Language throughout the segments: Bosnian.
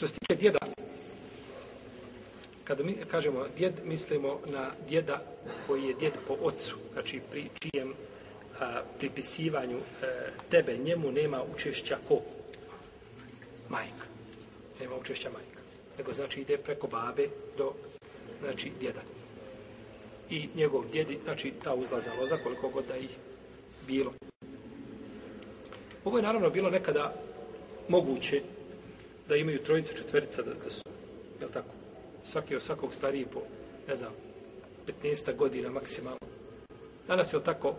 Što se tiče djeda, kada mi kažemo djed, mislimo na djeda koji je djed po ocu, znači pri čijem a, pripisivanju a, tebe, njemu nema učešća ko? Majka. Nema učešća majka. Nego znači ide preko babe do znači djeda. I njegov djedi, znači ta uzlaza loza, koliko god da ih bilo. Ovo je naravno bilo nekada moguće da imaju trojica, četverica, da, da su, je li tako, svaki od svakog stariji po, ne znam, 15 godina maksimalno. Danas je li tako,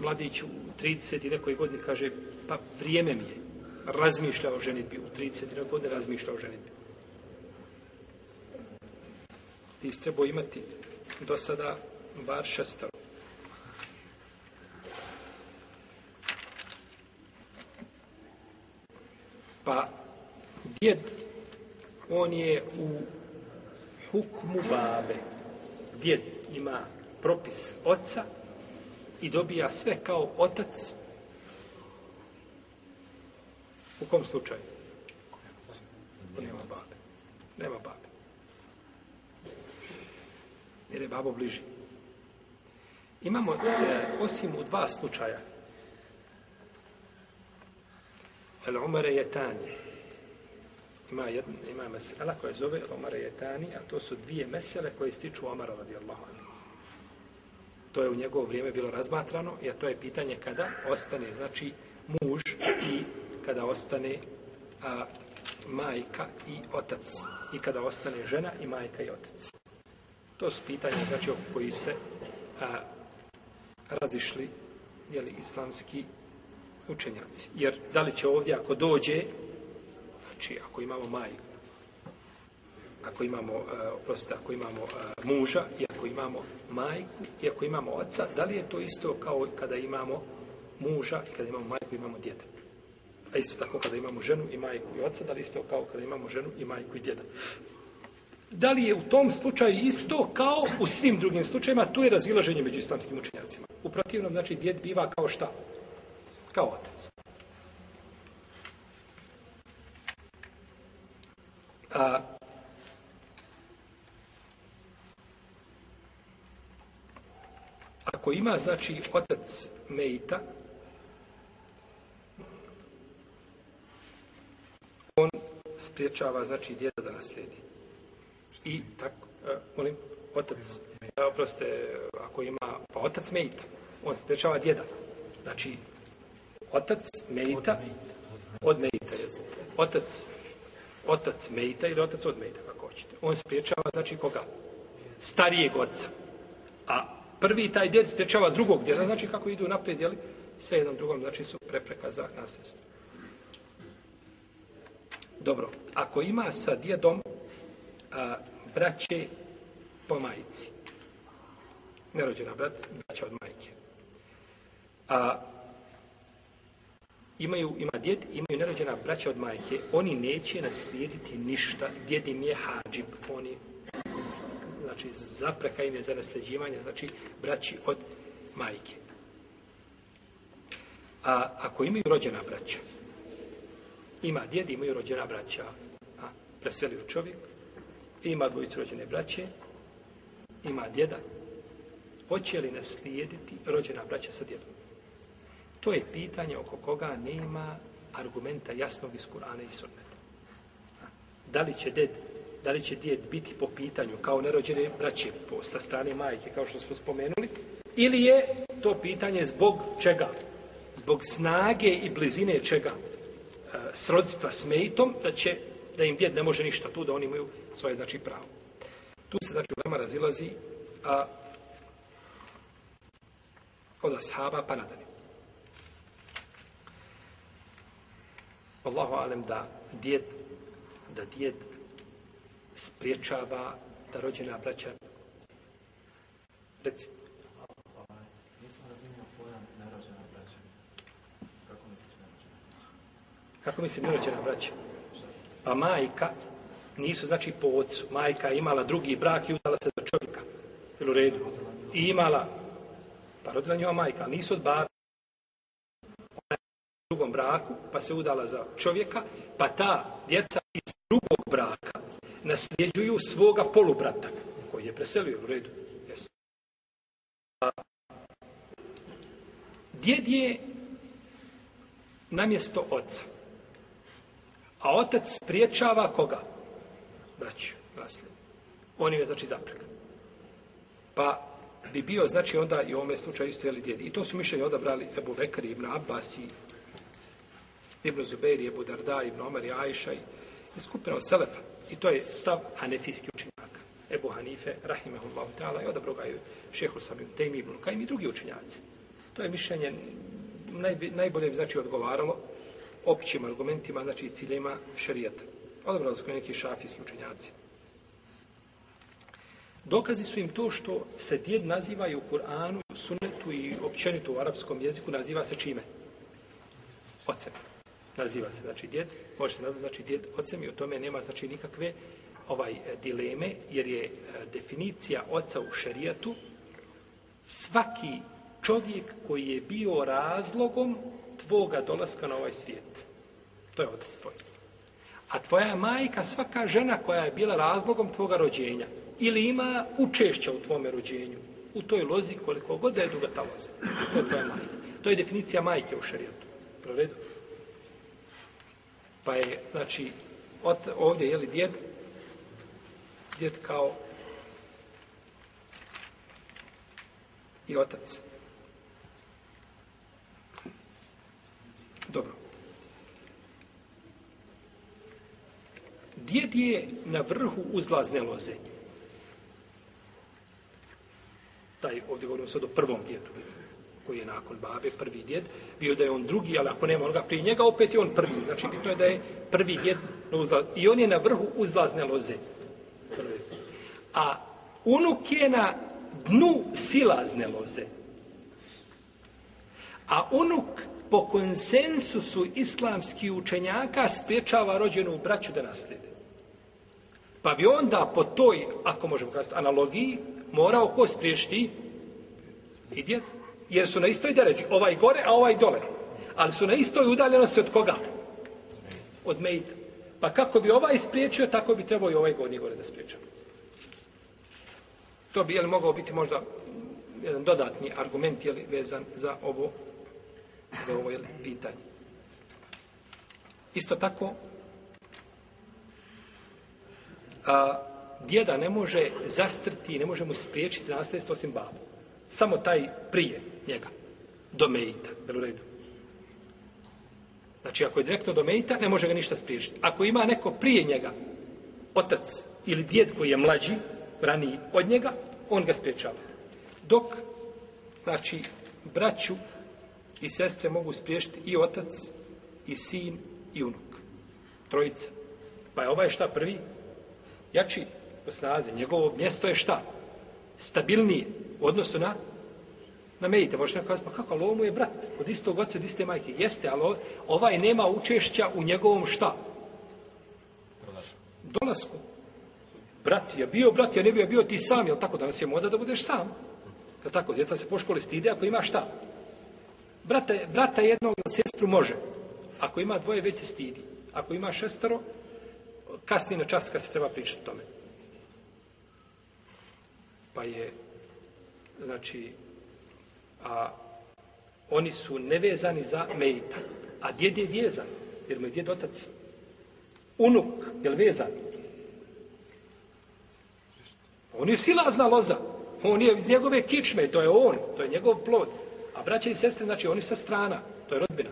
mladić u 30 i nekoj godini kaže, pa vrijeme mi je, razmišlja o ženitbi, u 30 i nekoj godini razmišlja o ženitbi. Ti si trebao imati do sada bar šestaro. Pa djed, on je u hukmu babe. Djed ima propis oca i dobija sve kao otac. U kom slučaju? Nema babe. Nema babe. Jer je babo bliži. Imamo, e, osim u dva slučaja, El Umare Jetani. Ima, jedna, ima mesela koja zove El Umare Jetani, a to su dvije mesele koje stiču Omara radijallahu anhu. To je u njegovo vrijeme bilo razmatrano, i to je pitanje kada ostane, znači, muž i kada ostane a, majka i otac. I kada ostane žena i majka i otac. To su pitanja, znači, oko koji se a, razišli, jeli, islamski učenjaci. Jer da li će ovdje ako dođe, znači ako imamo majku, ako imamo, e, uh, prosto, ako imamo uh, muža i ako imamo majku i ako imamo oca, da li je to isto kao kada imamo muža i kada imamo majku i imamo djeda? A isto tako kada imamo ženu i majku i oca, da li isto kao kada imamo ženu i majku i djeda? Da li je u tom slučaju isto kao u svim drugim slučajima, to je razilaženje među islamskim učenjacima. U protivnom, znači, djed biva kao šta? kao otac. A, ako ima, znači, otac Mejta, on spriječava, znači, djeda da naslijedi. I tako, a, molim, otac, a, oproste, ako ima, pa otac Mejta, on spriječava djeda. Znači, Otac Mejta od Mejta. Otac, otac Mejta ili otac od Mejta, kako hoćete. On spriječava, znači koga? Starijeg oca. A prvi taj djed spriječava drugog djeda, znači kako idu naprijed, jeli? Sve jednom drugom, znači su prepreka za nasljedstvo. Dobro, ako ima sa djedom a, braće po majici, nerođena brat, braća od majke, a imaju, ima djed, imaju nerođena braća od majke, oni neće naslijediti ništa, djed im je hađib, oni, znači, zapreka im je za nasljeđivanje, znači, braći od majke. A ako imaju rođena braća, ima djed, imaju rođena braća, a, preselio čovjek, ima dvojicu rođene braće, ima djeda, hoće li naslijediti rođena braća sa djedom? To je pitanje oko koga nema argumenta jasnog iz Kur'ana i Sunneta. Da li će ded, da li će djed biti po pitanju kao nerođene braće po, sa strane majke, kao što smo spomenuli, ili je to pitanje zbog čega? Zbog snage i blizine čega? E, srodstva s mejtom, da će da im djed ne može ništa tu, da oni imaju svoje znači pravo. Tu se znači ulema razilazi a, od ashaba pa nadalje. Allahu alem da djed, da djed spriječava da rođena braća reci Kako misli nerođena braća? Pa majka nisu znači po ocu. Majka je imala drugi brak i udala se za čovjeka. U redu. I imala, pa rodila njova majka, nisu od babi pa se udala za čovjeka, pa ta djeca iz drugog braka nasljeđuju svoga polubrata, koji je preselio u redu. Yes. A, djed je namjesto oca. A otac spriječava koga? Braću, nasljed. On je, znači, zapreka. Pa bi bio, znači, onda i u ovome slučaju isto jeli djed. I to su mišljenje odabrali Ebu Bekari, Ibn Abbas i Ibn Zubair, Ebu Darda, Ibn Omer i Ajša i, i skupina od Selefa. I to je stav hanefijski učenjaka. Ebu Hanife, Rahimehullah ta'ala, i odabro ga je šehu Samim Tejmi, Ibn Kajim i drugi učenjaci. To je mišljenje naj, najbolje znači odgovaralo općim argumentima, znači ciljima šarijata. Odabrali su neki šafijski učenjaci. Dokazi su im to što se djed naziva i u Kur'anu, sunetu i općenito u arapskom jeziku naziva se čime? Ocem. Naziva se, znači, djed. Može se nazvati, znači, djed ocem i u tome nema, znači, nikakve ovaj e, dileme, jer je e, definicija oca u šerijatu svaki čovjek koji je bio razlogom tvoga dolaska na ovaj svijet. To je otac tvoj. A tvoja majka svaka žena koja je bila razlogom tvoga rođenja ili ima učešća u tvome rođenju, u toj lozi koliko god da je duga ta loza. To je tvoja majka. To je definicija majke u šarijatu. Provedu? Pa je, znači, od, ovdje je li djed, djed kao i otac. Dobro. Djed je na vrhu uzlazne loze. Taj, ovdje govorimo sad o prvom djedu, koji je nakon babe, prvi djed. Bio da je on drugi, ali ako nema onoga prije njega, opet je on prvi. Znači, bitno je da je prvi djed na uzlaz... I on je na vrhu uzlazne loze. Prvi. A unuk je na dnu silazne loze. A unuk po konsensusu islamskih učenjaka spriječava rođenu braću da naslijede. Pa bi onda po toj, ako možemo kazati, analogiji, morao ko spriješti I djed. Jer su na istoj deređi, ovaj gore, a ovaj dole. Ali su na istoj udaljenosti od koga? Od Mejta. Pa kako bi ovaj spriječio, tako bi trebao i ovaj gornji gore da spriječa. To bi, jel, mogao biti možda jedan dodatni argument, jel, vezan za ovo za ovo pitanje. Isto tako, a, djeda ne može zastrti, ne može mu spriječiti nasljedstvo osim babu. Samo taj prije njega, do mejita, jel u redu? Znači, ako je direktno do mejita, ne može ga ništa spriječiti. Ako ima neko prije njega, otac ili djed koji je mlađi, raniji od njega, on ga spriječava. Dok, znači, braću i sestre mogu spriješiti i otac, i sin, i unuk. Trojica. Pa je ovaj šta prvi? Jači po snazi. Njegovo mjesto je šta? Stabilnije u odnosu na na mejite. Možete neko kazati, pa kako, ali ovo mu je brat od istog oca, od iste majke. Jeste, ali ovaj nema učešća u njegovom šta? Dolasku. Brat je bio brat, ja ne bio bio ti sam, jel tako? Danas je moda da budeš sam. Jel tako? Djeca se po školi stide ako ima šta? Brata, brata jednog ili sestru može. Ako ima dvoje, već se stidi. Ako ima šestero, kasnije na čas kad se treba pričati o tome. Pa je, znači, a, oni su nevezani za mejita. A djed je vezan, jer mu je djed otac. Unuk, je li vezan? On je silazna loza. On je iz njegove kičme, to je on, to je njegov plod. A braća i sestre, znači, oni sa strana, to je rodbina.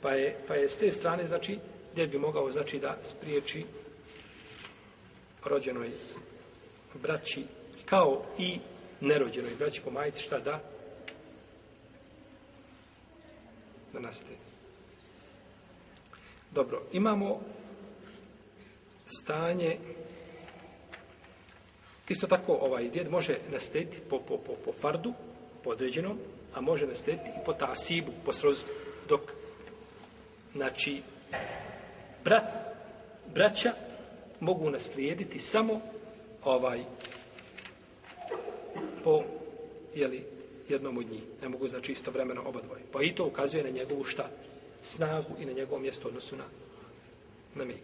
Pa je, pa je s te strane, znači, djed bi mogao, znači, da spriječi rođenoj braći, kao i nerođenoj braći po majici, šta da? Da nastaje. Dobro, imamo stanje isto tako ovaj djed može nastajiti po, po, po, po fardu, po određenom, a može naslijediti i po tasibu, po srozstvu, dok, znači, brat, braća mogu naslijediti samo ovaj po, jeli, jednom od njih. Ne mogu, znači, istovremeno oba dvoje. Pa i to ukazuje na njegovu šta? snagu i na njegovo mjesto odnosu na, na mi.